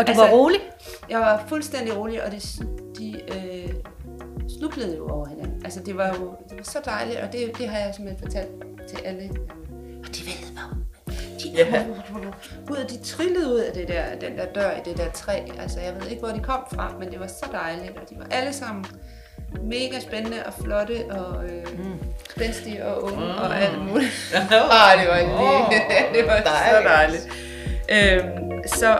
og du altså, var rolig? Jeg var fuldstændig rolig, og det, de øh, snublede jo over hinanden. Altså det var jo det var så dejligt, og det, det har jeg simpelthen fortalt til alle. Og de væltede bare. De, yeah. ud, de trillede ud af det der, den der dør i det der træ. Altså jeg ved ikke, hvor de kom fra, men det var så dejligt, og de var alle sammen mega spændende og flotte og øh, mm. spændstige og unge mm. og alt muligt. ah, det var, oh, det var dejligt. så dejligt. Øhm, så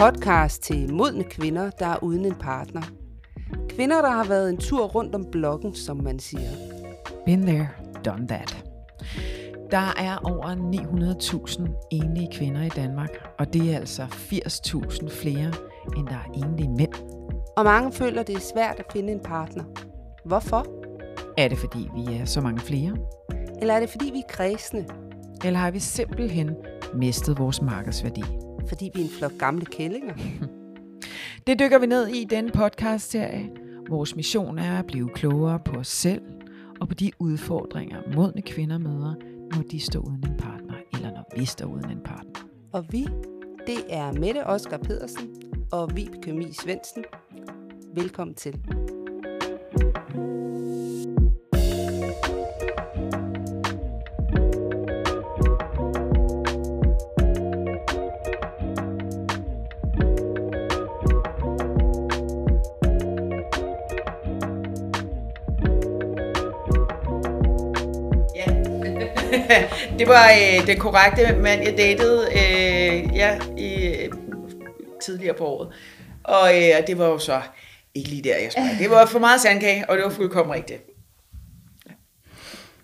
podcast til modne kvinder, der er uden en partner. Kvinder, der har været en tur rundt om blokken, som man siger. Been there, done that. Der er over 900.000 enlige kvinder i Danmark, og det er altså 80.000 flere, end der er enlige mænd. Og mange føler, det er svært at finde en partner. Hvorfor? Er det fordi, vi er så mange flere? Eller er det fordi, vi er kredsende? Eller har vi simpelthen mistet vores markedsværdi? Fordi vi er en flok gamle kællinger. Det dykker vi ned i den podcast-serie. Vores mission er at blive klogere på os selv og på de udfordringer, modne kvinder møder, når de står uden en partner, eller når vi står uden en partner. Og vi, det er Mette Oskar Pedersen og Vibeke Mie Svendsen. Velkommen til. det var øh, den korrekte mand, jeg datede øh, ja, i, øh, tidligere på året. Og øh, det var jo så ikke lige der, jeg skulle. Det var for meget sandkage, og det var fuldkommen rigtigt.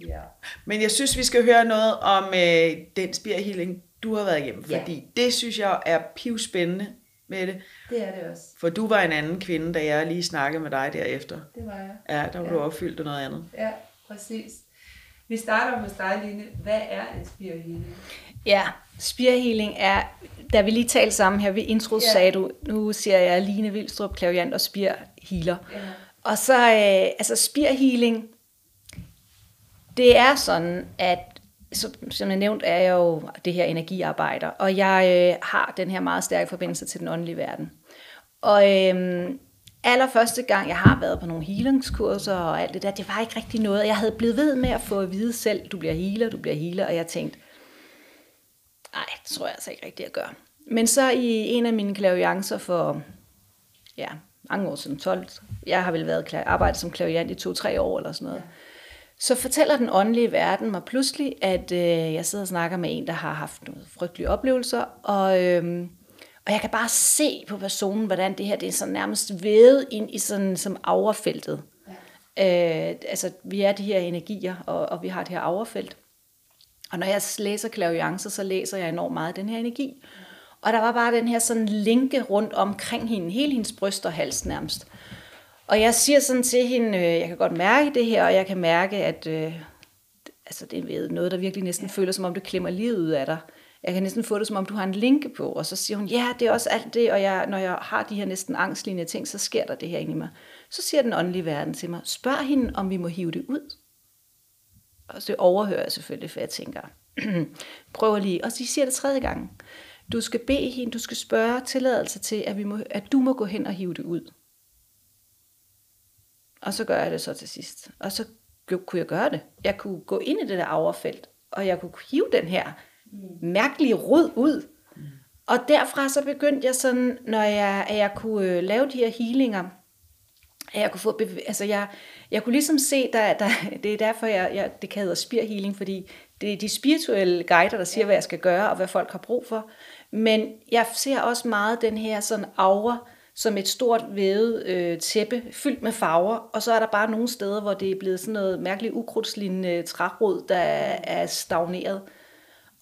Ja. Men jeg synes, vi skal høre noget om øh, den spirhealing, du har været igennem. Ja. Fordi det synes jeg er pivspændende med det. Det er det også. For du var en anden kvinde, da jeg lige snakkede med dig derefter. Det var jeg. Ja, der var ja. du opfyldt af noget andet. Ja, præcis. Vi starter hos dig, Line. Hvad er en spearhealing? Ja, spearhealing er, da vi lige talte sammen her ved intro, ja. sagde du, nu siger jeg Line Vildstrup, klaviant og spear healer. Ja. Og så, øh, altså spearhealing, det er sådan, at som jeg nævnt, er jeg jo det her energiarbejder, og jeg øh, har den her meget stærke forbindelse til den åndelige verden. Og øh, allerførste gang, jeg har været på nogle healingskurser og alt det der, det var ikke rigtig noget. Jeg havde blevet ved med at få at vide selv, du bliver healer, du bliver healer, og jeg tænkte, nej, det tror jeg altså ikke rigtigt, at gøre. Men så i en af mine klaviancer for, ja, mange år siden, 12, jeg har vel været arbejdet som klaviant i to-tre år eller sådan noget, så fortæller den åndelige verden mig pludselig, at øh, jeg sidder og snakker med en, der har haft nogle frygtelige oplevelser, og øh, og jeg kan bare se på personen, hvordan det her det er sådan nærmest vævet ind i sådan som aurafeltet. Ja. Øh, altså, vi er de her energier, og, og vi har det her aurafelt. Og når jeg læser klaviancer, så læser jeg enormt meget den her energi. Og der var bare den her sådan linke rundt omkring hende, hele hendes bryst og hals nærmest. Og jeg siger sådan til hende, øh, jeg kan godt mærke det her, og jeg kan mærke, at øh, altså, det er noget, der virkelig næsten føler, som om det klemmer livet ud af dig jeg kan næsten få det, som om du har en linke på, og så siger hun, ja, det er også alt det, og jeg, når jeg har de her næsten angstlignende ting, så sker der det her inde i mig. Så siger den åndelige verden til mig, spørg hende, om vi må hive det ud. Og så overhører jeg selvfølgelig, for jeg tænker, prøv lige. Og så siger det tredje gang. Du skal bede hende, du skal spørge tilladelse til, at, vi må, at du må gå hen og hive det ud. Og så gør jeg det så til sidst. Og så kunne jeg gøre det. Jeg kunne gå ind i det der overfelt, og jeg kunne hive den her mærkelige rod ud. Mm. Og derfra så begyndte jeg sådan, når jeg, at jeg kunne øh, lave de her healinger, at jeg kunne få, altså jeg, jeg kunne ligesom se, der, der, det er derfor, jeg, jeg, det kan hedde spear healing, fordi det er de spirituelle guider, der siger, hvad jeg skal gøre, og hvad folk har brug for. Men jeg ser også meget den her sådan aura, som et stort vævet øh, tæppe, fyldt med farver, og så er der bare nogle steder, hvor det er blevet sådan noget mærkeligt ukrudtslignende trærod, der er stagneret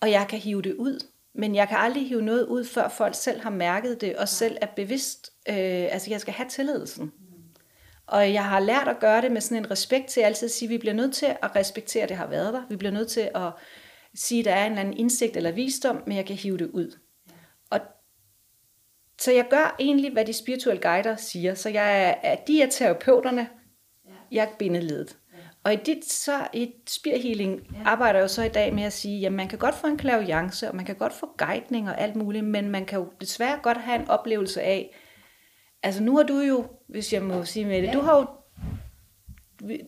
og jeg kan hive det ud. Men jeg kan aldrig hive noget ud, før folk selv har mærket det, og selv er bevidst. Øh, altså, jeg skal have tilladelsen. Og jeg har lært at gøre det med sådan en respekt til at altid sige, at vi bliver nødt til at respektere, at det har været der. Vi bliver nødt til at sige, at der er en eller anden indsigt eller visdom, men jeg kan hive det ud. Og så jeg gør egentlig, hvad de spirituelle guider siger. Så jeg er, de er terapeuterne, jeg er bindeledet. Og i dit, så, i Spear Healing ja. arbejder jo så i dag med at sige, at man kan godt få en klaviance, og man kan godt få guidning og alt muligt, men man kan jo desværre godt have en oplevelse af, altså nu har du jo, hvis jeg må sige med det, ja. du har jo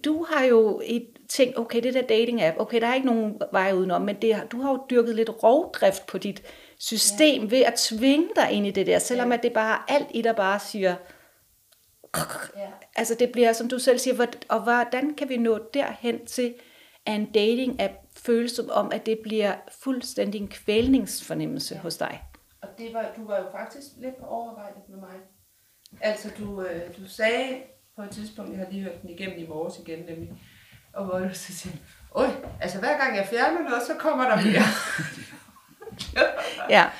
du har jo et tænkt, okay, det der dating app, okay, der er ikke nogen vej udenom, men det, du har jo dyrket lidt rovdrift på dit system ja. ved at tvinge dig ind i det der, selvom ja. at det bare alt i dig bare siger, Ja. Altså det bliver, som du selv siger, og hvordan kan vi nå derhen til, at en dating app føles som om, at det bliver fuldstændig en kvælningsfornemmelse ja. hos dig? Og det var, du var jo faktisk lidt på overvejdet med mig. Altså du, øh, du sagde på et tidspunkt, jeg har lige hørt den igennem i morges igen nemlig, og hvor du så siger, Oj, altså hver gang jeg fjerner noget, så kommer der mere. ja.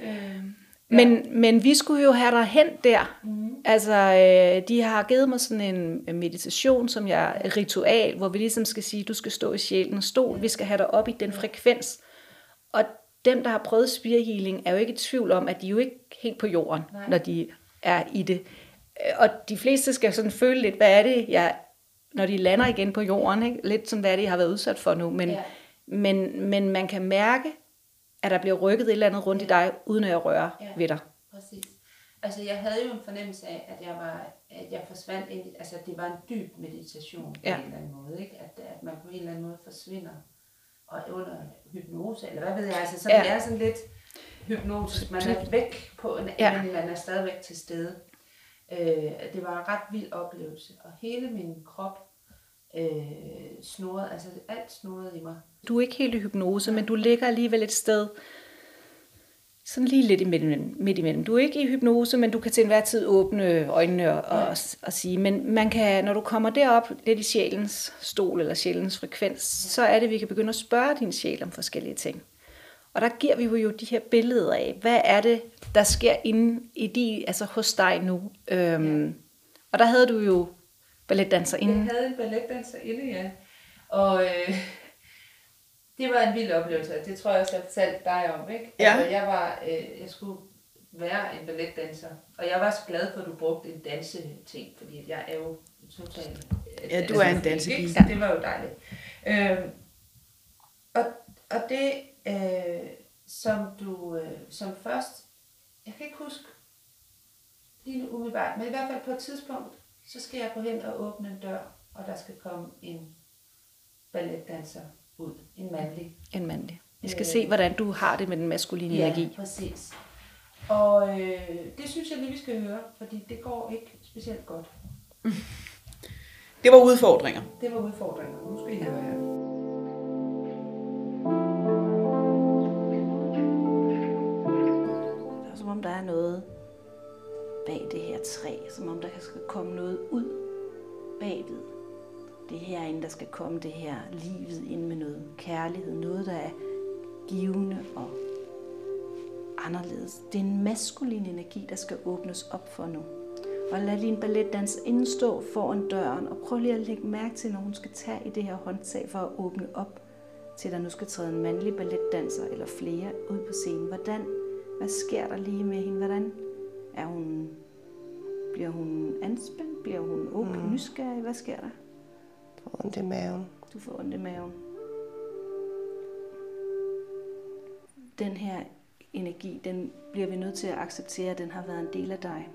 Øh. Men, men vi skulle jo have dig hen der. Mm. Altså, øh, de har givet mig sådan en meditation, som jeg ritual, hvor vi ligesom skal sige, du skal stå i sjælens stol, vi skal have dig op i den frekvens. Og dem, der har prøvet spirit healing, er jo ikke i tvivl om, at de er jo ikke helt på jorden, Nej. når de er i det. Og de fleste skal sådan føle lidt, hvad er det, jeg, når de lander igen på jorden, ikke? lidt sådan, hvad er det, jeg har været udsat for nu. Men, ja. men, men man kan mærke, at der bliver rykket et eller andet rundt ja. i dig, uden at røre ja. ved dig. Altså jeg havde jo en fornemmelse af, at jeg var, at jeg forsvandt ind, altså det var en dyb meditation på ja. en eller anden måde, ikke? At, at man på en eller anden måde forsvinder og under hypnose, eller hvad ved jeg, altså så ja. det er sådan lidt hypnotisk, man er væk på en, ja. men man er stadigvæk til stede. Øh, det var en ret vild oplevelse, og hele min krop øh, snoret, altså alt snoret i mig. Du er ikke helt i hypnose, men du ligger alligevel et sted, sådan lige lidt imellem, midt imellem. Du er ikke i hypnose, men du kan til enhver tid åbne øjnene og, og, og, sige, men man kan, når du kommer derop lidt i sjælens stol eller sjælens frekvens, så er det, at vi kan begynde at spørge din sjæl om forskellige ting. Og der giver vi jo de her billeder af, hvad er det, der sker inde i de, altså hos dig nu. Øhm, ja. Og der havde du jo balletdanserinde. Jeg havde en balletdanserinde, ja. Og øh, det var en vild oplevelse. Det tror jeg også, jeg fortalte dig om, ikke? Ja. Altså, jeg var, øh, jeg skulle være en balletdanser. Og jeg var så glad for, at du brugte en danseting, fordi jeg er jo totalt... Øh, ja, du er en dansepige. Ja. Det var jo dejligt. Øh, og, og det, øh, som du, øh, som først, jeg kan ikke huske lige nu umiddelbart, men i hvert fald på et tidspunkt, så skal jeg gå hen og åbne en dør, og der skal komme en balletdanser ud. En mandlig. En mandlig. Vi skal øh, se, hvordan du har det med den maskuline ja, energi. præcis. Og øh, det synes jeg lige, vi skal høre, fordi det går ikke specielt godt. Det var udfordringer. Det var udfordringer. Nu skal I høre her. Det er som om, der er noget bag det her træ, som om der skal komme noget ud bagved. Det her herinde, der skal komme det her livet ind med noget kærlighed, noget der er givende og anderledes. Det er en maskulin energi, der skal åbnes op for nu. Og lad din balletdans indstå foran døren, og prøv lige at lægge mærke til, når hun skal tage i det her håndtag for at åbne op, til der nu skal træde en mandlig balletdanser eller flere ud på scenen. Hvordan, hvad sker der lige med hende? Hvordan er hun, bliver hun anspændt? Bliver hun åben, mm. nysgerrig? Hvad sker der? Får ondt i maven. Du får ondt i maven. Den her energi, den bliver vi nødt til at acceptere, at den har været en del af dig.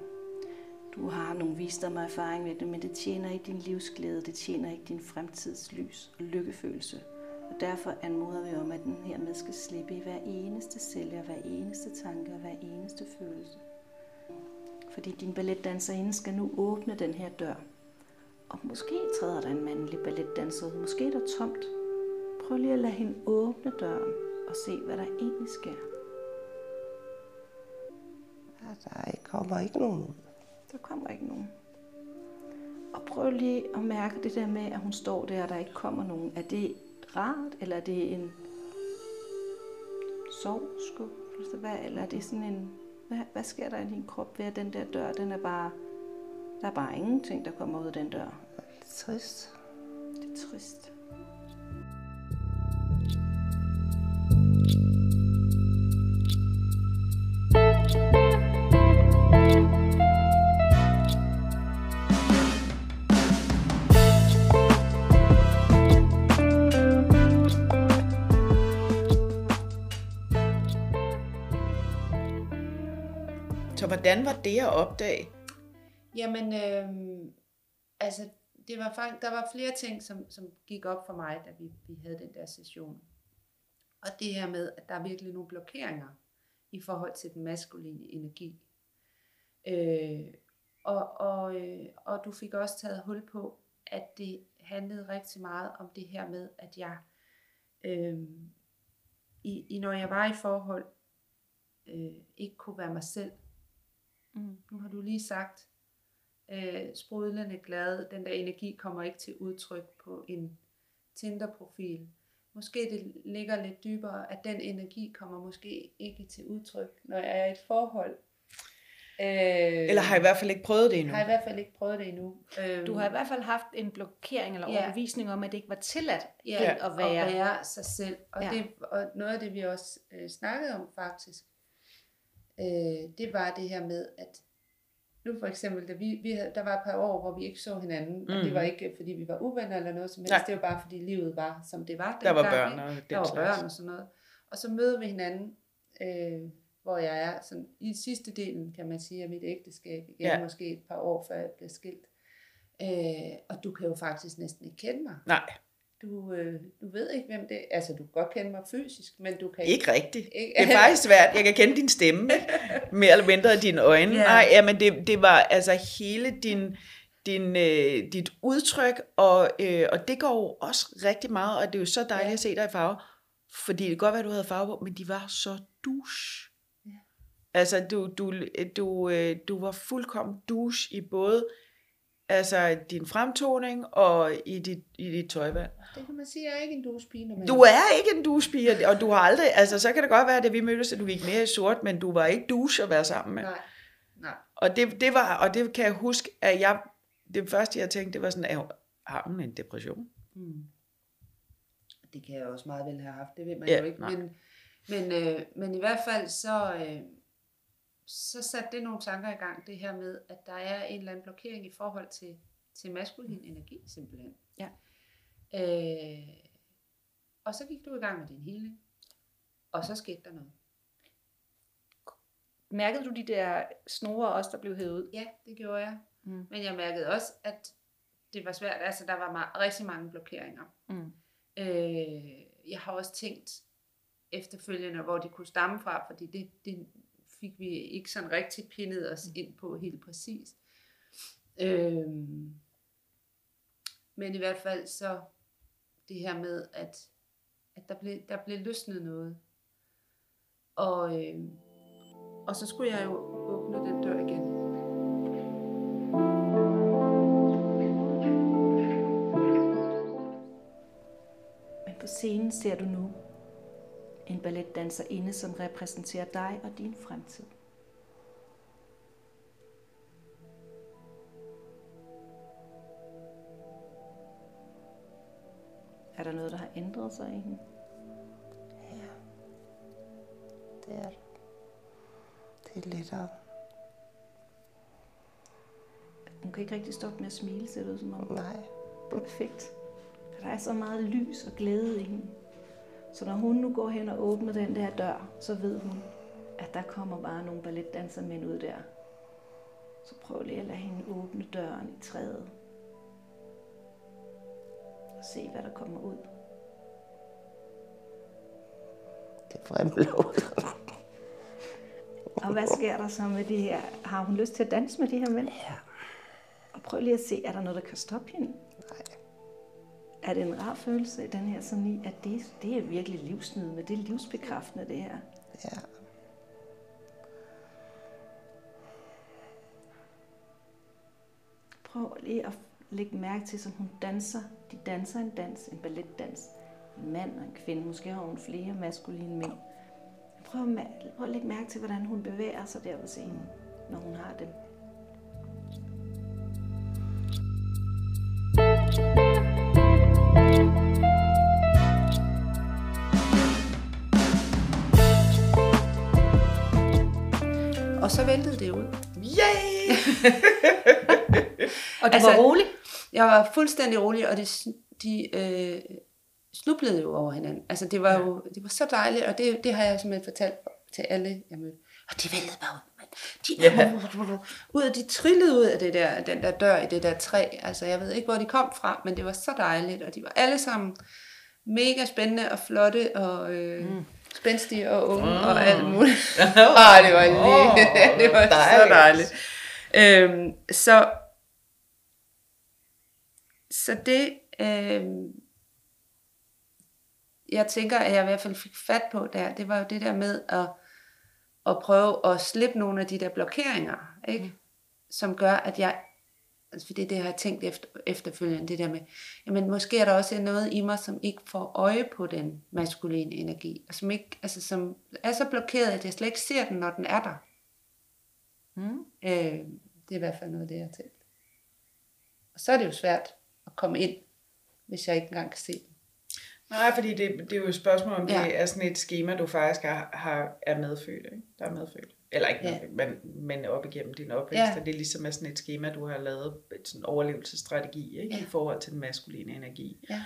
Du har nogle visdom og erfaring med det, men det tjener ikke din livsglæde, det tjener ikke din fremtidslys og lykkefølelse. Og derfor anmoder vi om, at den her med skal slippe i hver eneste celle, hver eneste tanke og hver eneste følelse. Fordi din balletdanserinde skal nu åbne den her dør. Og måske træder der en mandlig balletdanser ud. Måske er der tomt. Prøv lige at lade hende åbne døren og se, hvad der egentlig sker. Ja, der kommer ikke nogen ud. Der kommer ikke nogen. Og prøv lige at mærke det der med, at hun står der, og der ikke kommer nogen. Er det rart, eller er det en sovskuffelse? Hvad, eller er det sådan en hvad, hvad sker der i din krop ved, at den der dør, den er bare Der er bare ingenting, der kommer ud af den dør. Det er trist. Det er trist. Så hvordan var det at opdage? Jamen, øhm, altså, det var faktisk, der var flere ting, som, som gik op for mig, da vi, vi havde den der session. Og det her med, at der er virkelig nogle blokeringer i forhold til den maskuline energi. Øh, og, og, øh, og du fik også taget hul på, at det handlede rigtig meget om det her med, at jeg, øh, i, i, når jeg var i forhold, øh, ikke kunne være mig selv. Mm. Nu har du lige sagt, øh, sprudlende glad, den der energi kommer ikke til udtryk på en Tinder-profil. Måske det ligger lidt dybere, at den energi kommer måske ikke til udtryk, når jeg er i et forhold. Øh, Eller har I i hvert fald ikke prøvet det endnu? har i hvert fald ikke prøvet det endnu. Øh, Du har i hvert fald haft en blokering eller Ja. overbevisning om, at det ikke var tilladt ja, helt at være. at være sig selv. Og, ja. det, og noget af det, vi også øh, snakkede om faktisk, øh, det var det her med, at nu for eksempel, da vi, vi havde, der var et par år, hvor vi ikke så hinanden, mm. og det var ikke, fordi vi var uvenner eller noget som helst, Nej. det var bare, fordi livet var, som det var. Der var dengang, børn og den Der var slags. børn og sådan noget. Og så møder vi hinanden, øh, hvor jeg er sådan, i sidste delen, kan man sige, af mit ægteskab igen, ja. måske et par år før jeg blev skilt. Øh, og du kan jo faktisk næsten ikke kende mig. Nej, Du, øh, du ved ikke, hvem det er. Altså, du kan godt kende mig fysisk, men du kan ikke rigtigt. Ikke? Det er faktisk svært. Jeg kan kende din stemme, ikke? mere eller mindre dine øjne. Ja. Nej, jamen det, det var altså hele din, din, øh, dit udtryk, og, øh, og det går jo også rigtig meget, og det er jo så dejligt Ja. at se dig i farve, fordi det kan godt være, du havde farve på, men de var så douche. Ja. Altså, du, du, du, øh, du var fuldkommen douche i både altså, din fremtoning og i dit, i dit tøjvalg. Det kan man sige, jeg er ikke en duspige, når man... Du er ikke en douchepige, og du har aldrig, altså så kan det godt være, at vi mødtes, at du gik mere i sort, men du var ikke douche at være sammen med. Nej, nej. Og det, det var, og det kan jeg huske, at jeg, det første jeg tænkte, det var sådan, at har hun en depression? Mm. Det kan jeg også meget vel have haft, det ved man Ja, jo ikke. nej. Men, men, øh, men i hvert fald så, øh, så satte det nogle tanker i gang, det her med, at der er en eller anden blokering i forhold til, til maskulin energi, simpelthen. Ja. Øh, og så gik du i gang med din healing, og så skete der noget. Mærkede du de der snore også, der blev hævet ud? Ja, det gjorde jeg. Mm. Men jeg mærkede også, at det var svært. Altså, der var meget, rigtig mange blokeringer. Mm. Øh, jeg har også tænkt efterfølgende, hvor det kunne stamme fra, fordi det, det fik vi ikke sådan rigtig pindet os ind på helt præcis. Øh, men i hvert fald så det her med, at, at der, blev, der blev løsnet noget. Og, øh, og så skulle jeg jo åbne den dør igen. Men på scenen ser du nu en balletdanserinde, som repræsenterer dig og din fremtid. Der noget, der har ændret sig i hende? Ja. Det er det. Det er lettere. Hun kan ikke rigtig stoppe med at smile, ser det ud som om. Nej. Perfekt. Der er så meget lys og glæde i hende. Så når hun nu går hen og åbner den der dør, så ved hun, at der kommer bare nogle balletdansermænd ud der. Så prøv lige at lade hende åbne døren i træet. Se, hvad der kommer ud. Det fremblå. Og hvad sker der så med det her? Har hun lyst til at danse med de her mænd? Ja. Og prøv lige at se, er der noget, der kan stoppe hende? Nej. Er det en rar følelse, den her sådan i, at det, det er virkelig livsnydende, det er livsbekræftende det her. Ja. Prøv lige at læg mærke til, som hun danser. De danser en dans, en balletdans. En mand og en kvinde, måske har hun flere maskuline mænd. Prøv at, prøv at lægge mærke til, hvordan hun bevæger sig der på scenen, når hun har dem. Og så væltede det ud. Yay! og du altså, var rolig? Jeg var fuldstændig rolig, og det, de øh, snublede jo over hinanden. Altså, det var jo det var så dejligt, og det, det har jeg simpelthen fortalt til alle, jeg mødte. Og de væltede bare ud. De, Ja. ud, og de trillede ud af det der, den der dør i det der træ. Altså, jeg ved ikke, hvor de kom fra, men det var så dejligt, og de var alle sammen mega spændende og flotte og øh, mm. spændstige og unge mm. og alt muligt. ah, det var lige, Åh, det var så dejligt. dejligt. Øhm, så, så det, øhm, jeg tænker, at jeg i hvert fald fik fat på der, det var jo det der med at, at prøve at slippe nogle af de der blokeringer, ikke? Mm. som gør, at jeg, altså fordi det har jeg tænkt efter, efterfølgende, det der med, jamen måske er der også noget i mig, som ikke får øje på den maskuline energi, og som, ikke, altså, som er så blokeret, at jeg slet ikke ser den, når den er der. Mm. Øh, det er i hvert fald noget af det, jeg har tænkt. Og så er det jo svært at komme ind, hvis jeg ikke engang kan se den. Nej, fordi det, det er jo et spørgsmål, om Ja. det er sådan et schema, du faktisk har, har er medfødt, ikke? Der er medfødt. Eller ikke, Ja. men, men op igennem din opvækst. Ja. Ja. Det er ligesom er sådan et schema, du har lavet, et sådan overlevelsesstrategi, ikke? Ja. I forhold til den maskuline energi. Ja.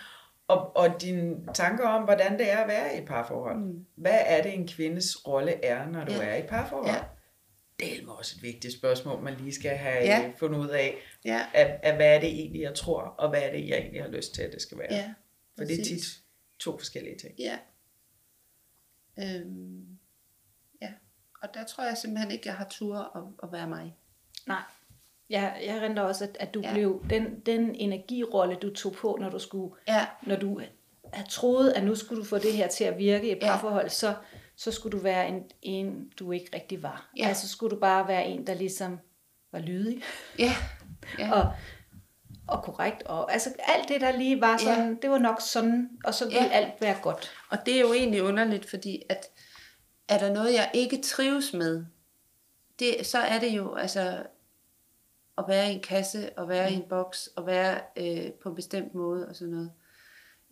Og, og dine tanker om, hvordan det er at være i et parforhold. Mm. Hvad er det, en kvindes rolle er, når du Ja. er i parforhold? Ja. Det er også et vigtigt spørgsmål, man lige skal have Ja. ja. fundet ud af, Ja, af, af, hvad er det egentlig, jeg tror, og hvad er det, jeg egentlig har lyst til, at det skal være. ja. For det er tit to forskellige ting. Ja. Øhm, ja. Og der tror jeg simpelthen ikke, jeg har tur at, at være mig. Nej. Jeg, jeg render også, at, at du Ja. ja. blev den, den energirolle, du tog på, når du skulle, Ja, når du havde troet, at nu skulle du få det her til at virke i et Ja. parforhold, så, så skulle du være en, en, du ikke rigtig var. Ja. Altså skulle du bare være en, der ligesom var lydig ja, ja. og, og korrekt. Og, altså alt det, der lige var sådan, ja. det var nok sådan, og så ville Ja. alt være godt. Og det er jo egentlig underligt, fordi at er der noget, jeg ikke trives med, det, så er det jo altså at være i en kasse, og være mm. i en boks, og være øh, på en bestemt måde og sådan noget.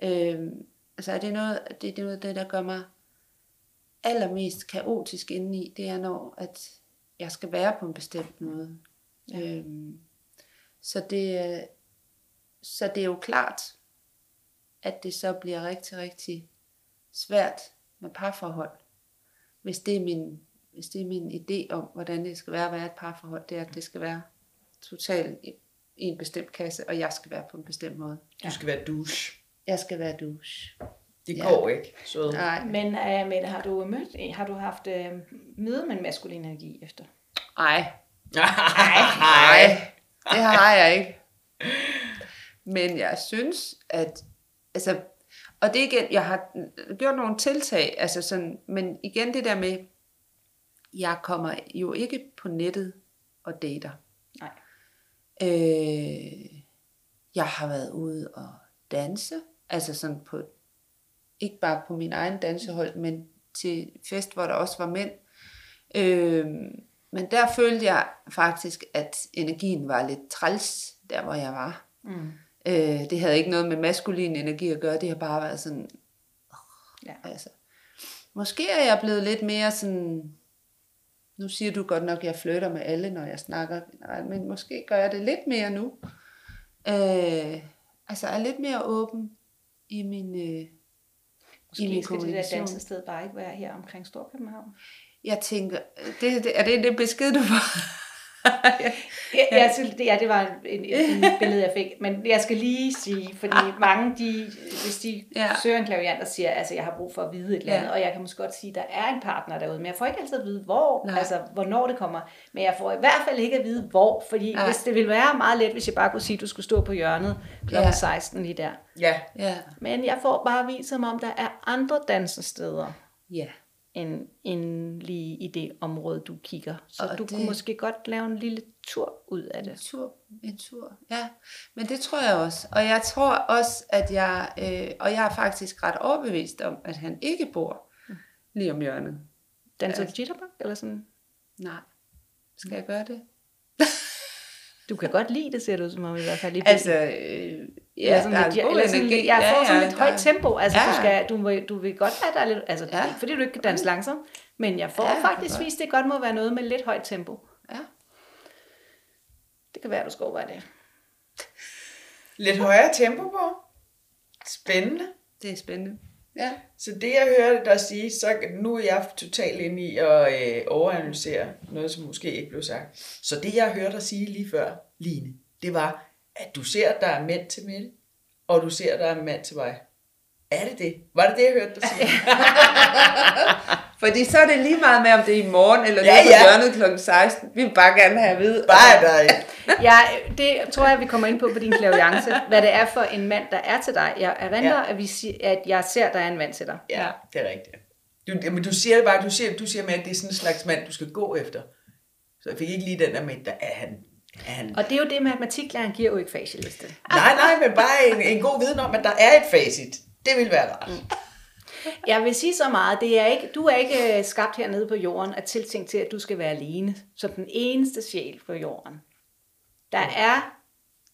Øh, altså er det noget, det, det er noget af det, der gør mig allermest kaotisk indeni, det er når, at jeg skal være på en bestemt måde. Ja. Øhm, så, det, så det er jo klart, at det så bliver rigtig, rigtig svært med parforhold. Hvis det er min, hvis det er min idé om, hvordan det skal være at være et parforhold, det er, at det skal være totalt i en bestemt kasse, og jeg skal være på en bestemt måde. Du skal være douche. Jeg skal være douche. Det Ja. går ikke. Så Nej, Men uh, Mette, har du mødt, har du haft uh, møde med en maskulin energi efter? nej, Nej. det har jeg ikke. Men jeg synes, at, altså, og det er igen, jeg har gjort nogle tiltag, altså sådan, men igen det der med, jeg kommer jo ikke på nettet og dater. Nej. Øh, jeg har været ude og danse, altså sådan på, ikke bare på min egen dansehold, men til fest, hvor der også var mænd. Øh, men der følte jeg faktisk, at energien var lidt træls, der hvor jeg var. Mm. Øh, det havde ikke noget med maskulin energi at gøre, det har bare været sådan, Ja. altså. Måske er jeg blevet lidt mere sådan, nu siger du godt nok, at jeg flytter med alle, når jeg snakker, Nej, men måske gør jeg det lidt mere nu. Øh, altså er lidt mere åben i min, øh, Måske skal det der dansested bare ikke være her omkring Storkøbenhavn. Jeg tænker, det, det, er det det besked, du får? Ja, ja, så, det, ja, det var en, en, billede, jeg fik. Men jeg skal lige sige, fordi mange, de, hvis de Ja. søger en klaviant og siger, altså jeg har brug for at vide et eller andet, Ja. og jeg kan måske godt sige, at der er en partner derude, men jeg får ikke altid at vide, hvor, Nej. Altså hvornår det kommer. Men jeg får i hvert fald ikke at vide, hvor, fordi Nej. Hvis det ville være meget let, hvis jeg bare kunne sige, at du skulle stå på hjørnet kl. Ja. Ja. 16 lige der. Ja, Ja, Men jeg får bare vist som om, der er andre dansesteder, ja. End, end lige i det område, du kigger. Så Og du det- kunne måske godt lave en lille tur ud af En det. tur, en tur, ja. Men det tror jeg også. Og jeg tror også, at jeg, øh, og jeg er faktisk ret overbevist om, at han ikke bor lige om hjørnet. Danser du jitterbug, eller sådan? Nej. Skal jeg gøre det? Du kan godt lide det, ser du som om i hvert fald. I Altså, øh, Ja, ja, sådan er lidt, eller sådan, energi. jeg får sådan lidt der højt tempo. Altså, Ja. du, skal, du, vil, du vil godt have der lidt, altså, Ja. ja. fordi du ikke kan danse langsomt, men jeg får Ja, ja, faktisk vist, det godt må være noget med lidt højt tempo. Ja. Det kan være, du skal overveje det. Lidt højere tempo på. Spændende. Det er spændende. Ja. Så det jeg hørte dig sige, så nu er jeg totalt inde i at øh, overanalysere noget, som måske ikke blev sagt. Så det jeg hørte dig sige lige før, Line, det var, at du ser, at der er mænd til Mette, og du ser, at der er en mand til mig. Er det det? Var det det, jeg hørte dig sige? Fordi så er det lige meget med, om det er i morgen, eller Ja, ja, på ja. hjørnet kl. 16. Vi vil bare gerne have at vide. Bare dig. Ja, det tror jeg, vi kommer ind på på din klaviance, hvad det er for en mand, der er til dig. Jeg erindrer, Ja. at, vi siger, at jeg ser, at der er en mand til dig. Ja, det er rigtigt. Du, men du siger det bare, du siger, du siger med, at det er sådan en slags mand, du skal gå efter. Så jeg fik ikke lige den der med, der er han. Han. Og det er jo det, matematiklæreren giver jo ikke facialiste. Nej, nej, men bare en, en god viden om, at der er et facit. Det vil være rart. Jeg vil sige så meget, det er ikke, du er ikke øh, skabt hernede på jorden at tiltænkt til, at du skal være alene, som den eneste sjæl på jorden. Der er,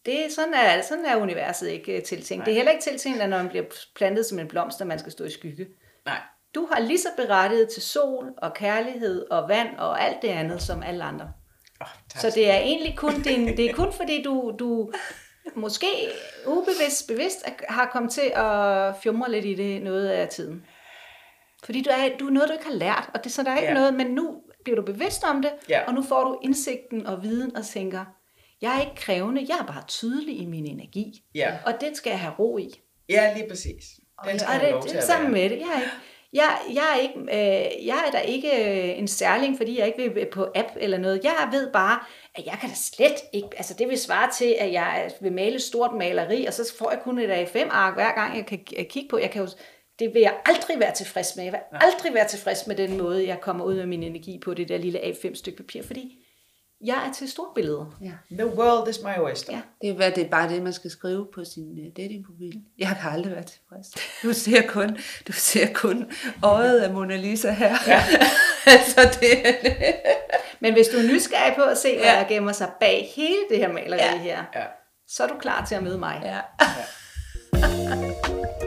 det er sådan er, sådan er universet ikke øh, tiltænkt. Det er heller ikke tiltænkt, at når man bliver plantet som en blomst, at man skal stå i skygge. Nej. Du har lige så berettiget til sol og kærlighed og vand og alt det andet som alle andre. Oh, tak. Så det er egentlig kun, din, det er kun fordi du, du måske ubevidst bevidst har kommet til at fjumre lidt i det noget af tiden. Fordi du er, du er noget, du ikke har lært, og det, så der er ikke Ja. noget, men nu bliver du bevidst om det, Ja. og nu får du indsigten og viden og tænker, jeg er ikke krævende, jeg er bare tydelig i min energi, Ja. og den skal jeg have ro i. Ja, lige præcis. Den skal Og have det, det sammen med det. Jeg er ikke, jeg, jeg, er ikke, øh, jeg er da ikke øh, en særling, fordi jeg ikke vil på app eller noget. Jeg ved bare, at jeg kan da slet ikke, altså det vil svare til, at jeg vil male stort maleri, og så får jeg kun et A5-ark hver gang, jeg kan kigge på. Jeg kan jo, det vil jeg aldrig være tilfreds med. Jeg vil aldrig være tilfreds med den måde, jeg kommer ud med min energi på det der lille A5-stykke papir, fordi jeg er til store billeder. Ja. The world is my oyster. Ja. Det er, hvad, det er bare det, man skal skrive på sin uh, datingprofil. Jeg kan aldrig være tilfreds. Du ser kun, du ser kun øjet af Mona Lisa her. Ja. altså det, Men hvis du er nysgerrig på at se, hvad Ja. der gemmer sig bag hele det her maleri Ja. her, Ja. så er du klar til at møde mig. ja. Men,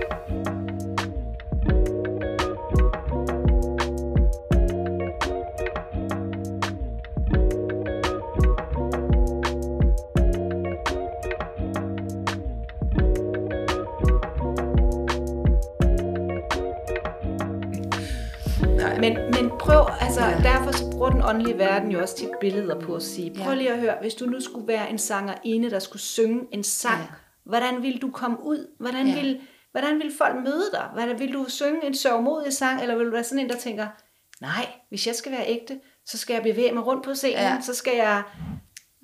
altså Ja. derfor så bruger den åndelige verden jo også tit billeder på at sige, prøv lige at høre, hvis du nu skulle være en sangerinde, der skulle synge en sang, Ja. hvordan ville du komme ud? Hvordan, Ja. ville, hvordan ville folk møde dig? Hvordan, vil du synge en sørgmodig sang, eller vil du være sådan en, der tænker, nej, hvis jeg skal være ægte, så skal jeg bevæge mig rundt på scenen, Ja. så skal jeg,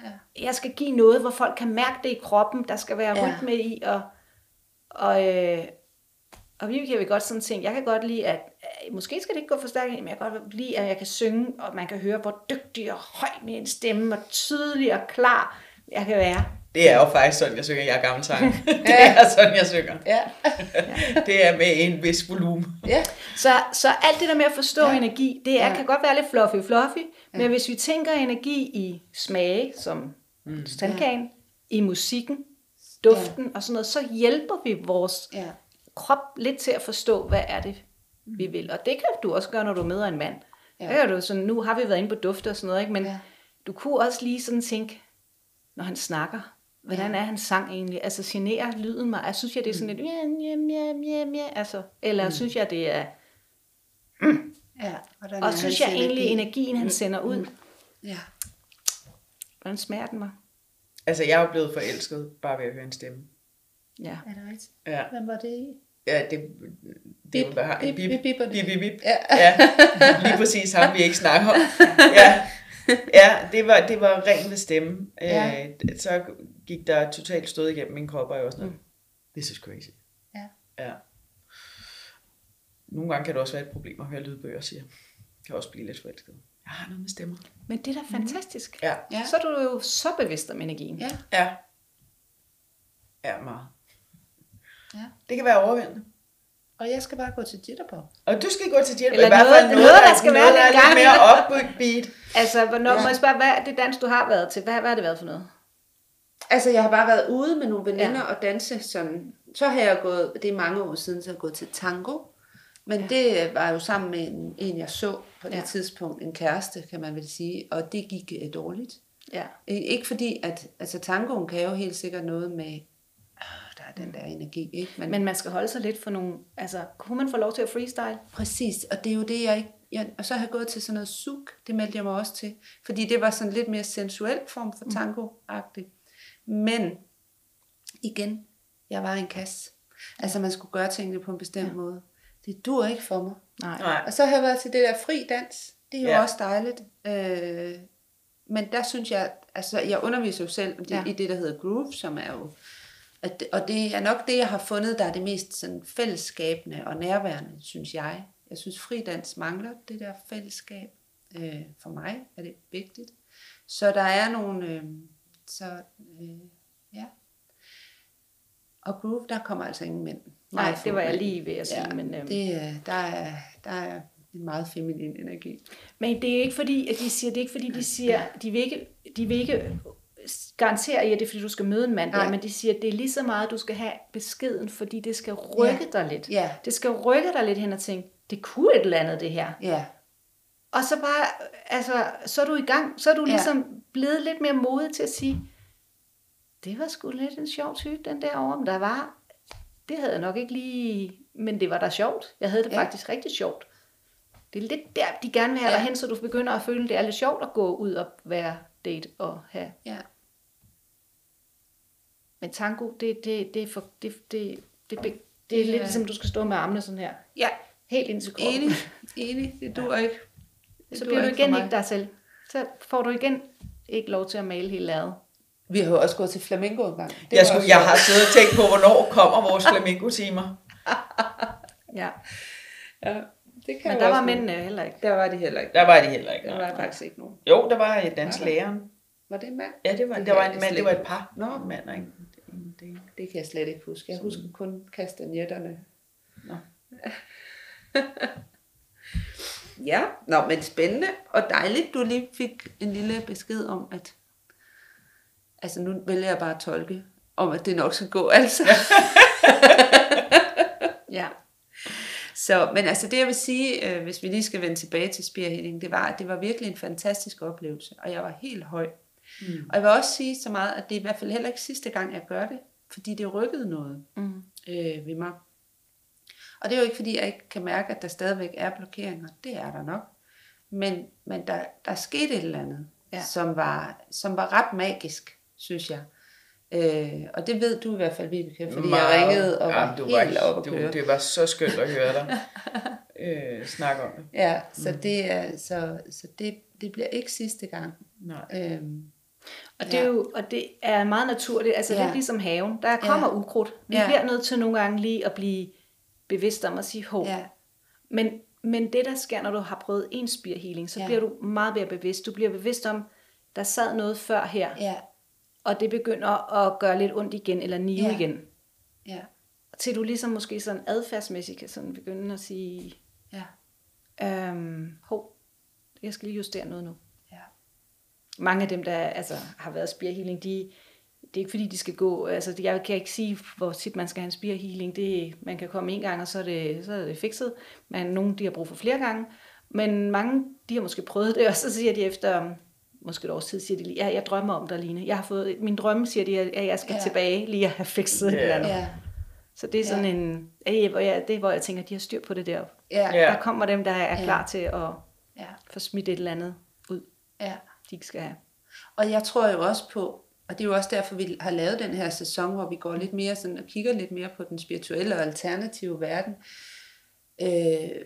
Ja. jeg skal give noget, hvor folk kan mærke det i kroppen, der skal være ja. rytme i, og, og, øh, og vi kan godt sådan tænke, jeg kan godt lide, at øh, måske skal det ikke gå for stærkt, men jeg kan godt lide, at jeg kan synge, og man kan høre, hvor dygtig og høj min stemme, og tydelig og klar jeg kan være. Det er jo faktisk sådan, jeg synger. Jeg er gammel sang. det er sådan, jeg synger. Ja. Det er med en vis volumen. ja. Så, så alt det der med at forstå Ja. energi, det er, Ja. kan godt være lidt fluffy fluffy, ja. men hvis vi tænker energi i smage, som mm. tandkagen, ja. i musikken, duften ja. og sådan noget, så hjælper vi vores Ja. Krop lidt til at forstå, hvad er det, vi vil. Og det kan du også gøre, når du møder en mand. Ja. Ja. Der kan du sådan, nu har vi været inde på dufte og sådan noget, ikke? men Ja. ja. du kunne også lige sådan tænke, når han snakker, hvordan er hans sang egentlig? Altså generer lyden mig? Altså, synes jeg, det er sådan lidt, ja, ja, ja, ja, ja, altså, eller mm. synes jeg, det er, ja. Hvordan og er synes jeg egentlig, energi? energien, han sender ud, Ja. hvordan smager den mig? Altså, jeg er blevet forelsket, bare ved at høre en stemme. Ja. Er det rigtigt? Ja, Hvem var det i? Ja det, det Bip, bare bip, bip, bip, bip, bip, bip. Ja. ja, lige præcis ham, vi ikke snakker om. Ja, ja det, var, det var ren ved stemme. Ja. Øh, så gik der totalt stød igennem min krop, og jeg var sådan, mm. this is crazy. Ja. Ja. Nogle gange kan det også være et problem at høre lydbøger, siger jeg. Kan også blive lidt forelsket. Jeg har noget med stemmer. Men det er da fantastisk. Ja. Ja. Så er du jo så bevidst om energien. Ja. Ja. Ja, meget. Ja. Det kan være overvældende. Og jeg skal bare gå til jitterbug. Og du skal gå til hjælp. Eller I hvert noget- fald noget, der der- skal noget, være der lidt er gang lidt mere upbeat. Altså, hvornår, Ja. må jeg spørge, hvad er det dans, du har været til? Hvad, hvad har det været for noget? Altså, jeg har bare været ude med nogle veninder Ja. og danse sådan. Så har jeg gået, det er mange år siden, så har jeg gået til tango. Men ja. det var jo sammen med en, en, jeg så på det Ja. tidspunkt, en kæreste, kan man vel sige, og det gik øh, dårligt. Ja. Øh, Ikke fordi, at altså, tangoen kan jo helt sikkert noget med, øh, er den der energi, ikke? Men, Men man skal holde sig lidt for nogle... Altså, kunne man få lov til at freestyle? Præcis, og det er jo det, jeg ikke... Jeg, og så har jeg gået til sådan noget suk, det meldte jeg mig også til. Fordi det var sådan lidt mere sensuel form for tango-agtigt. Men igen, jeg var en kasse. Altså man skulle gøre tingene på en bestemt ja. måde. Det dur ikke for mig. Nej. Nej. Og så har jeg været til det der fri dans. Det er jo Ja. også dejligt. Øh, men der synes jeg, altså jeg underviser jo selv ja. i det, der hedder groove, som er jo, at, og det er nok det, jeg har fundet, der er det mest sådan fællesskabende og nærværende, synes jeg. Jeg synes, fridans mangler det der fællesskab. Øh, for mig er det vigtigt. Så der er nogle, øh, så øh, ja. Og groove, der kommer altså ingen mænd. Nej, det var jeg lige ved at sige. Ja, men, øhm, det, er- der, er, der er en meget feminin energi. Men det er ikke fordi, at de siger, det er ikke fordi, de siger, de vil ikke, de vil ikke garantere jer, at det fordi, du skal møde en mand der, men de siger, at det er lige så meget, du skal have beskeden, fordi det skal rykke Ja. dig lidt. Ja. Det skal rykke dig lidt hen og tænke, det kunne et eller andet det her. Ja, Og så bare, altså, så er du i gang, så er du Ja. ligesom blevet lidt mere modig til at sige, det var sgu lidt en sjov type, den der over, men der var, det havde jeg nok ikke lige, men det var da sjovt. Jeg havde det ja. Ja. faktisk rigtig sjovt. Det er lidt der, de gerne vil have ja. Ja. dig hen, så du begynder at føle, det er lidt sjovt at gå ud og være date og have. ja. Men tango, det, det, det er for, det, det, det, det, det er lidt Ja. ligesom, du skal stå med armene sådan her. Ja, Helt ind til kroppen. enig, enig. Det dur ikke. Det Så bliver du igen mig. ikke dig selv. Så får du igen ikke lov til at male hele lærredet. Vi har jo også gået til flamingo en gang. Det Jeg, skulle, også jeg har siddet og tænkt på, hvornår kommer vores flamingo-timer. Ja. Ja, det kan Men der var være. mændene heller ikke. Der var de heller ikke. Der var de heller ikke. Der nej. var faktisk ikke nogen. Jo, der var danslæreren. Var det en mand? Ja, det var, Det der var en mand, det var et ikke par. Nå. Mand og en, dame. Det kan jeg slet ikke huske. Jeg husker kun kastanjetterne. Nå. ja, nå, men spændende og dejligt, du lige fik en lille besked om, at altså nu vælger jeg bare at tolke, om at det nok skal gå, altså. Ja. Så, men altså det jeg vil sige, øh, hvis vi lige skal vende tilbage til spear healing, det var, at det var virkelig en fantastisk oplevelse, og jeg var helt høj. Mm. Og jeg vil også sige så meget, at det er i hvert fald heller ikke sidste gang, jeg gør det, fordi det rykkede noget Mm. øh, ved mig. Og det er jo ikke, fordi jeg ikke kan mærke, at der stadigvæk er blokeringer. Det er der nok. Men, men der, der skete et eller andet, Ja. ja. som, var, som var ret magisk, synes jeg. Øh, og det ved du i hvert fald, Vibeke, fordi jeg ringede og var, du helt oppe at du, køre. Det var så skønt at høre dig øh, snakke om det. Ja, så, mm. det, er, så, så det, det bliver ikke sidste gang. Nej. Øhm, Og det, er jo, og det er meget naturligt, altså ja. Ja. lidt ligesom haven. Der kommer ja. ukrudt. Vi Ja. bliver nødt til nogle gange lige at blive bevidst om at sige, hov. ja, Men, men det, der sker, når du har prøvet en spear healing, så ja. Ja. bliver du meget mere bevidst. Du bliver bevidst om, der sad noget før her, ja, og det begynder at gøre lidt ondt igen, eller nive Ja. igen. ja, Til du ligesom måske sådan adfærdsmæssigt kan sådan begynde at sige, ja, øhm, hov, jeg skal lige justere noget nu. Mange af dem, der altså, har været spear healing, de, det er ikke fordi, de skal gå, altså jeg kan ikke sige, hvor tit man skal have en spear healing, det, man kan komme en gang, og så er det, så er det fikset, men nogle, de har brug for flere gange, men mange, de har måske prøvet det, og så siger de efter, um, måske et års tid, siger de lige, ja, jeg drømmer om dig, Line. Jeg har fået, min drømme siger de, at jeg skal ja. Tilbage, lige at have fikset et eller andet. ja, Så det er sådan en, ja, hvor jeg, det er, hvor jeg tænker, de har styr på det der. Ja. Der kommer dem, der er klar til at ja, få smidt et eller andet ud, ja de ikke skal have. Og jeg tror jo også på, og det er jo også derfor, vi har lavet den her sæson, hvor vi går lidt mere sådan og kigger lidt mere på den spirituelle og alternative verden. Øh,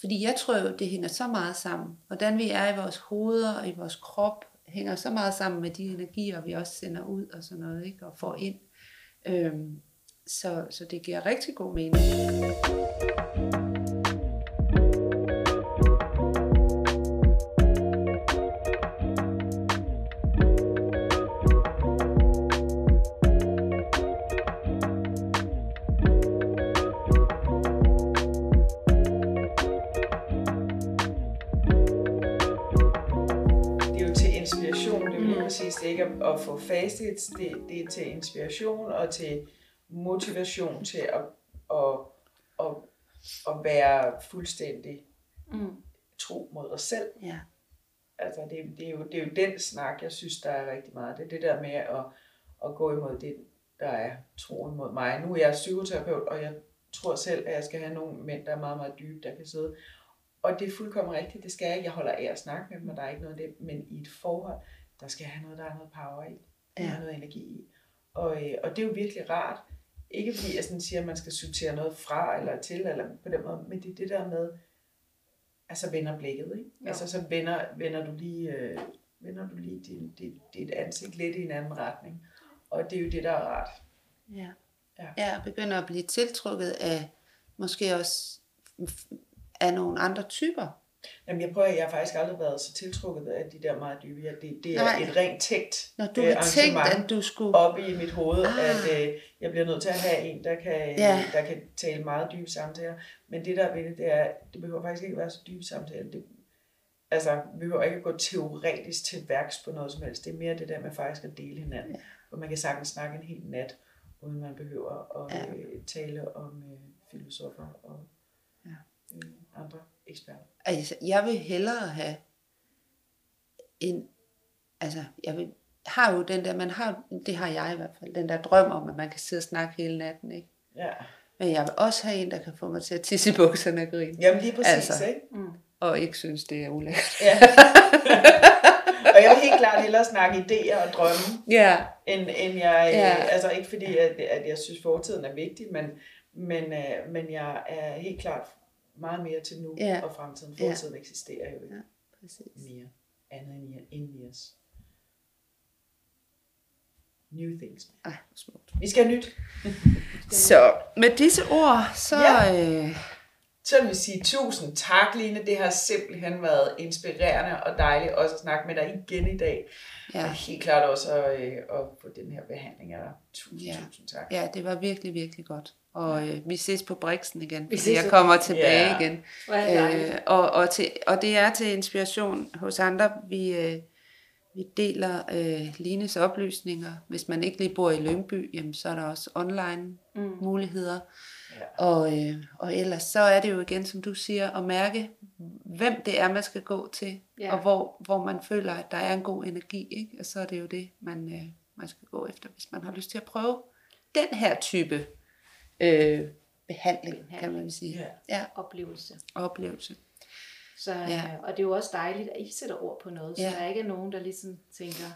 fordi jeg tror jo, det hænger så meget sammen. Hvordan vi er i vores hoveder og i vores krop, hænger så meget sammen med de energier, vi også sender ud og sådan noget, ikke? og får ind. Øh, så, så det giver rigtig god mening. Facits, det, det er til inspiration og til motivation til at, at, at, at være fuldstændig Mm. tro mod dig selv. Ja. Altså, det, det, er jo, det er jo den snak, jeg synes, der er rigtig meget. Det er det der med at, at gå imod det, der er troen mod mig. Nu er jeg psykoterapeut, og jeg tror selv, at jeg skal have nogle mænd, der er meget, meget dybe, der kan sidde. Og det er fuldkommen rigtigt, det skal jeg ikke. Jeg holder af at snakke med dem, og der er ikke noget af det. Men i et forhold, der skal jeg have noget, der er noget power i. Ja. noget energi i. Og, øh, og det er jo virkelig rart. Ikke fordi jeg sådan siger, at man skal sortere noget fra eller til, eller på den måde, men det er det der med, altså vender blikket, ikke? Jo. Altså så vender, vender du lige, øh, vender du lige din, dit, dit ansigt lidt i en anden retning. Og det er jo det, der er rart. Ja. Ja. ja, begynder at blive tiltrukket af måske også af nogle andre typer. Jamen jeg prøver, jeg har faktisk aldrig været så tiltrukket af de der meget dybe. Det, det er Nej. et rent tænkt Når du øh, har tænkt, at du skulle... op i mit hoved, Ah. at øh, jeg bliver nødt til at have en, der kan, Ja. der kan tale meget dybe samtaler. Men det der er ved det, det er, det behøver faktisk ikke være så dybe samtaler. Det, altså, vi behøver ikke at gå teoretisk til værks på noget som helst. Det er mere det der med faktisk at dele hinanden. Ja. Hvor man kan sagtens snakke en hel nat, uden man behøver at ja. øh, tale om øh, filosofer og Ja. øh, andre eksperter. Altså, jeg vil hellere have en... Altså, jeg vil, har jo den der, man har, det har jeg i hvert fald, den der drøm om, at man kan sidde og snakke hele natten, ikke? Ja. Men jeg vil også have en, der kan få mig til at tisse i bukserne og grine. Jamen lige præcis, Altså. ikke? Mm. Og ikke synes, det er ulækkert. Ja. og jeg vil helt klart hellere snakke idéer og drømme, Ja. end, end jeg, Ja. ja. altså ikke fordi, at, at jeg synes, fortiden er vigtig, men, men, øh, men jeg er helt klart meget mere til nu Ja. og fremtiden. Ja. Fortiden eksisterer jo ikke Ja. Præcis. mere andet end end i os. New things. Ej, smukt. Vi skal have nyt. Så med disse ord, så... Ja. Øh, Så vil vi sige tusind tak, Line. Det har simpelthen været inspirerende og dejligt også at snakke med dig igen i dag. Ja. ja. Og helt klart også at, øh, at få den her behandling af dig. Tusind, Ja. ja. tusind tak. ja, det var virkelig, virkelig godt. Og øh, vi ses på Brixen igen, fordi ses jeg kommer tilbage Ja. igen. Øh, og, og, til, og det er til inspiration hos andre. Vi, øh, vi deler øh, Lines oplysninger. Hvis man ikke lige bor i Lyngby, jamen, så er der også online Mm. muligheder. Ja. Og, øh, og ellers så er det jo igen, som du siger, at mærke, hvem det er, man skal gå til, Ja. og hvor, hvor man føler, at der er en god energi. Ikke? Og så er det jo det, man, øh, man skal gå efter, hvis man har lyst til at prøve den her type øh, behandling, kan man sige. Ja. ja Oplevelse. oplevelse. Så, Ja. ja. Og det er jo også dejligt, at I sætter ord på noget, så Ja. der ikke er nogen, der ligesom tænker,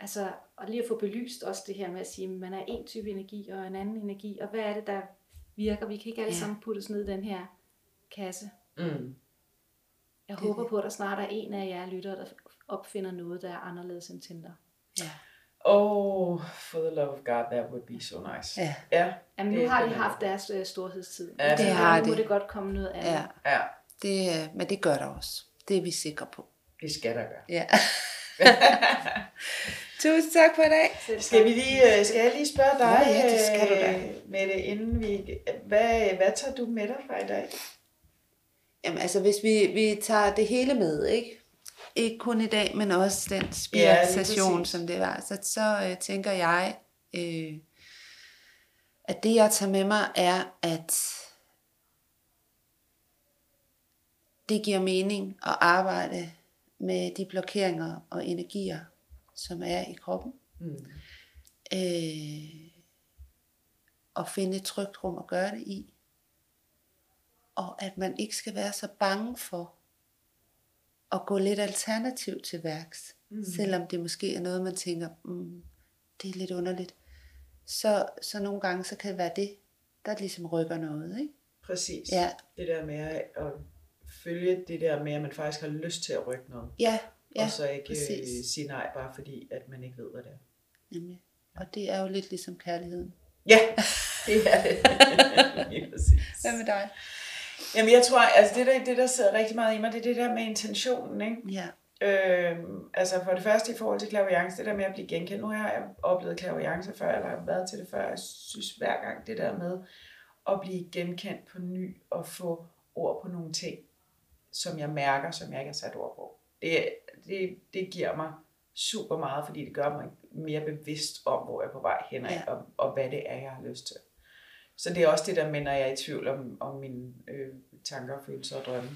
altså, og lige at få belyst også det her med at sige, at man er en type energi og en anden energi, og hvad er det, der virker? Vi kan ikke alle Ja. sammen puttes ned i den her kasse. Mm. Jeg Det er håber det. på, at der snart er en af jer lyttere, der opfinder noget, der er anderledes end Tinder. Ja. Oh, for the love of God, that would be so nice. Ja. Ja, Jamen, nu Det- har de haft deres øh, storhedstid. Ja, det har nu må de. det godt komme noget andet. ja. ja Det, øh, men det gør der også. Det er vi sikre på. det skal der gøre. Ja. Tusind tak for i dag. Skal, vi lige, øh, skal jeg lige spørge dig, Ja, ja, det skal du da. øh, Mette, inden vi... Hvad, hvad tager du med dig fra i dag? Jamen altså, hvis vi, vi tager det hele med, ikke? Ikke kun i dag, men også den Ja, spiration, præcis. som det var. Så, så øh, tænker jeg, øh, at det jeg tager med mig er, at det giver mening at arbejde med de blokeringer og energier, som er i kroppen. Mm. øh, og finde et trygt rum at gøre det i. Og at man ikke skal være så bange for at gå lidt alternativt til værks. Mm. Selvom det måske er noget, man tænker, mm, det er lidt underligt. Så, så nogle gange, så kan det være det, der ligesom rykker noget. Ikke? Præcis. Ja. Det der med at følge det der med, at man faktisk har lyst til at rykke noget. Ja, ja og så ikke øh, præcis. sige nej, bare fordi, at man ikke ved, hvad det er. Nemlig. Og det er jo lidt ligesom kærligheden. Ja, det er det. Lige præcis. Hvad med dig? Jamen jeg tror, altså det der, det der sidder rigtig meget i mig, det er det der med intentionen, ikke? Ja, Øhm, altså for det første i forhold til clairvoyance, det der med at blive genkendt. Nu har jeg oplevet clairvoyance før, eller har været til det før. Jeg synes hver gang det der med at blive genkendt på ny og få ord på nogle ting, som jeg mærker, som jeg ikke har sat ord på. Det, det, det giver mig super meget, fordi det gør mig mere bevidst om, hvor jeg er på vej hen Ja. og, og hvad det er, jeg har lyst til. Så det er også det der med, når jeg er i tvivl om, om mine øh, tanker, følelser og drømme,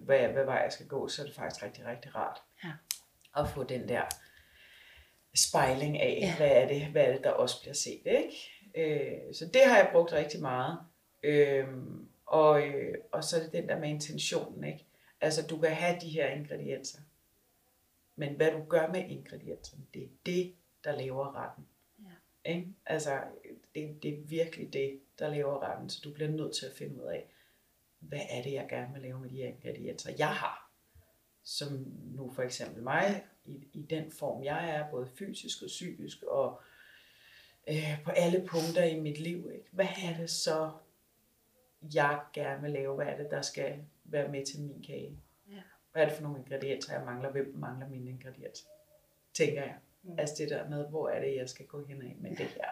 hvad, hvad vej jeg skal gå, så er det faktisk rigtig, rigtig rart Ja. at få den der spejling af, Ja. hvad, er det, hvad er det, der også bliver set. Ikke? Øh, så det har jeg brugt rigtig meget. Øh, og, øh, og så er det den der med intentionen. Ikke? Altså, du kan have de her ingredienser, men hvad du gør med ingredienserne, det er det, der laver retten. Ikke? Altså, det, det er virkelig det, der laver retten, så du bliver nødt til at finde ud af, hvad er det, jeg gerne vil lave med de her ingredienser, jeg har. Som nu for eksempel mig, i, i den form, jeg er, både fysisk og psykisk, og øh, på alle punkter i mit liv. Ikke? Hvad er det så, jeg gerne vil lave? Hvad er det, der skal være med til min kage? Ja. Hvad er det for nogle ingredienser, jeg mangler? Hvem mangler mine ingredienser? Tænker jeg. Mm. Altså det der med, hvor er det, jeg skal gå hen ad med det her?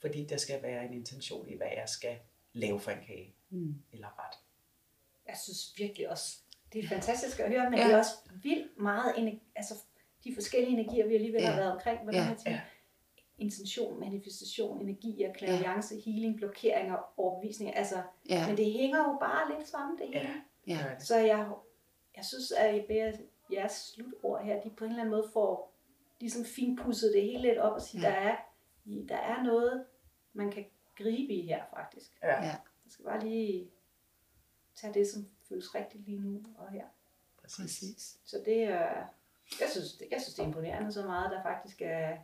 Fordi der skal være en intention i, hvad jeg skal lave for en kage Mm. eller ret. Jeg synes virkelig også, det er fantastisk at høre, men Ja. det er også vildt meget, ener- altså de forskellige energier, vi alligevel Ja. har været omkring, hvordan Ja. ja. ting, Ja. intention, manifestation, energier, klaviance, healing, blokeringer, overbevisninger, altså, Ja. men det hænger jo bare lidt sammen, det hele. Ja, Ja. Så jeg, jeg synes, at jeres slutord her, de på en eller anden måde får ligesom finpudset det hele lidt op og sige, Ja. der, er, der er noget, man kan gribe i her faktisk. Ja. Ja. Man skal bare lige tage det, som føles rigtigt lige nu og her. Præcis. Præcis. Så det er, jeg synes, det, jeg synes, det er imponerende så meget, der faktisk er,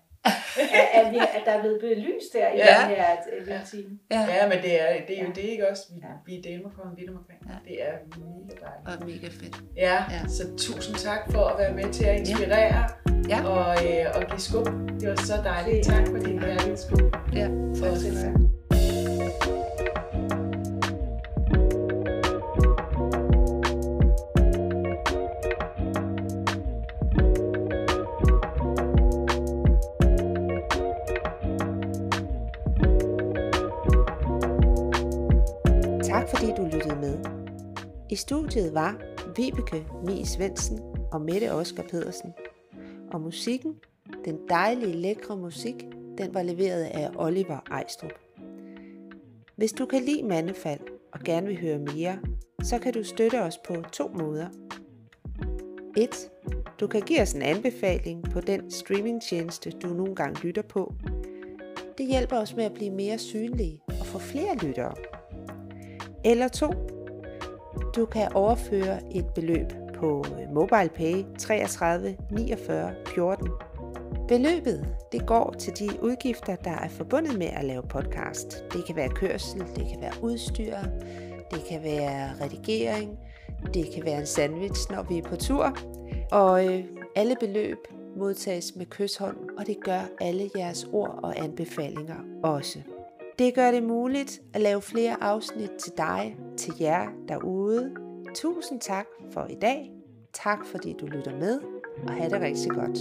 er, er, at der er blevet belyst her i Ja. den her øh, lille time. Ja. Ja, men det er, det er jo Ja. det, ikke også? Vi, Ja. vi er delt med kommet vidt omkring. Ja. Det er mega dejligt. Og mega fedt. Ja, Ja. så tusind tak for at være med til at inspirere Ja. Og, øh, og give skub. Det var så dejligt. Tak for din kærlighed. Skub. Ja. Tak. have. Tak fordi du lyttede med. I studiet var Vibeke Mie Svendsen og Mette Oskar Pedersen. Og musikken, den dejlige, lækre musik, den var leveret af Oliver Ejstrup. Hvis du kan lide Mandefald og gerne vil høre mere, så kan du støtte os på to måder. 1. Du kan give os en anbefaling på den streamingtjeneste, du nogle gange lytter på. Det hjælper os med at blive mere synlige og få flere lyttere. Eller 2. Du kan overføre et beløb på MobilePay 33 49 14. Beløbet det går til de udgifter, der er forbundet med at lave podcast. Det kan være kørsel, det kan være udstyr, det kan være redigering, det kan være en sandwich, når vi er på tur. Og øh, alle beløb modtages med kysshånd, og det gør alle jeres ord og anbefalinger også. Det gør det muligt at lave flere afsnit til dig, til jer derude. Tusind tak for i dag. Tak fordi du lytter med, og have det rigtig godt.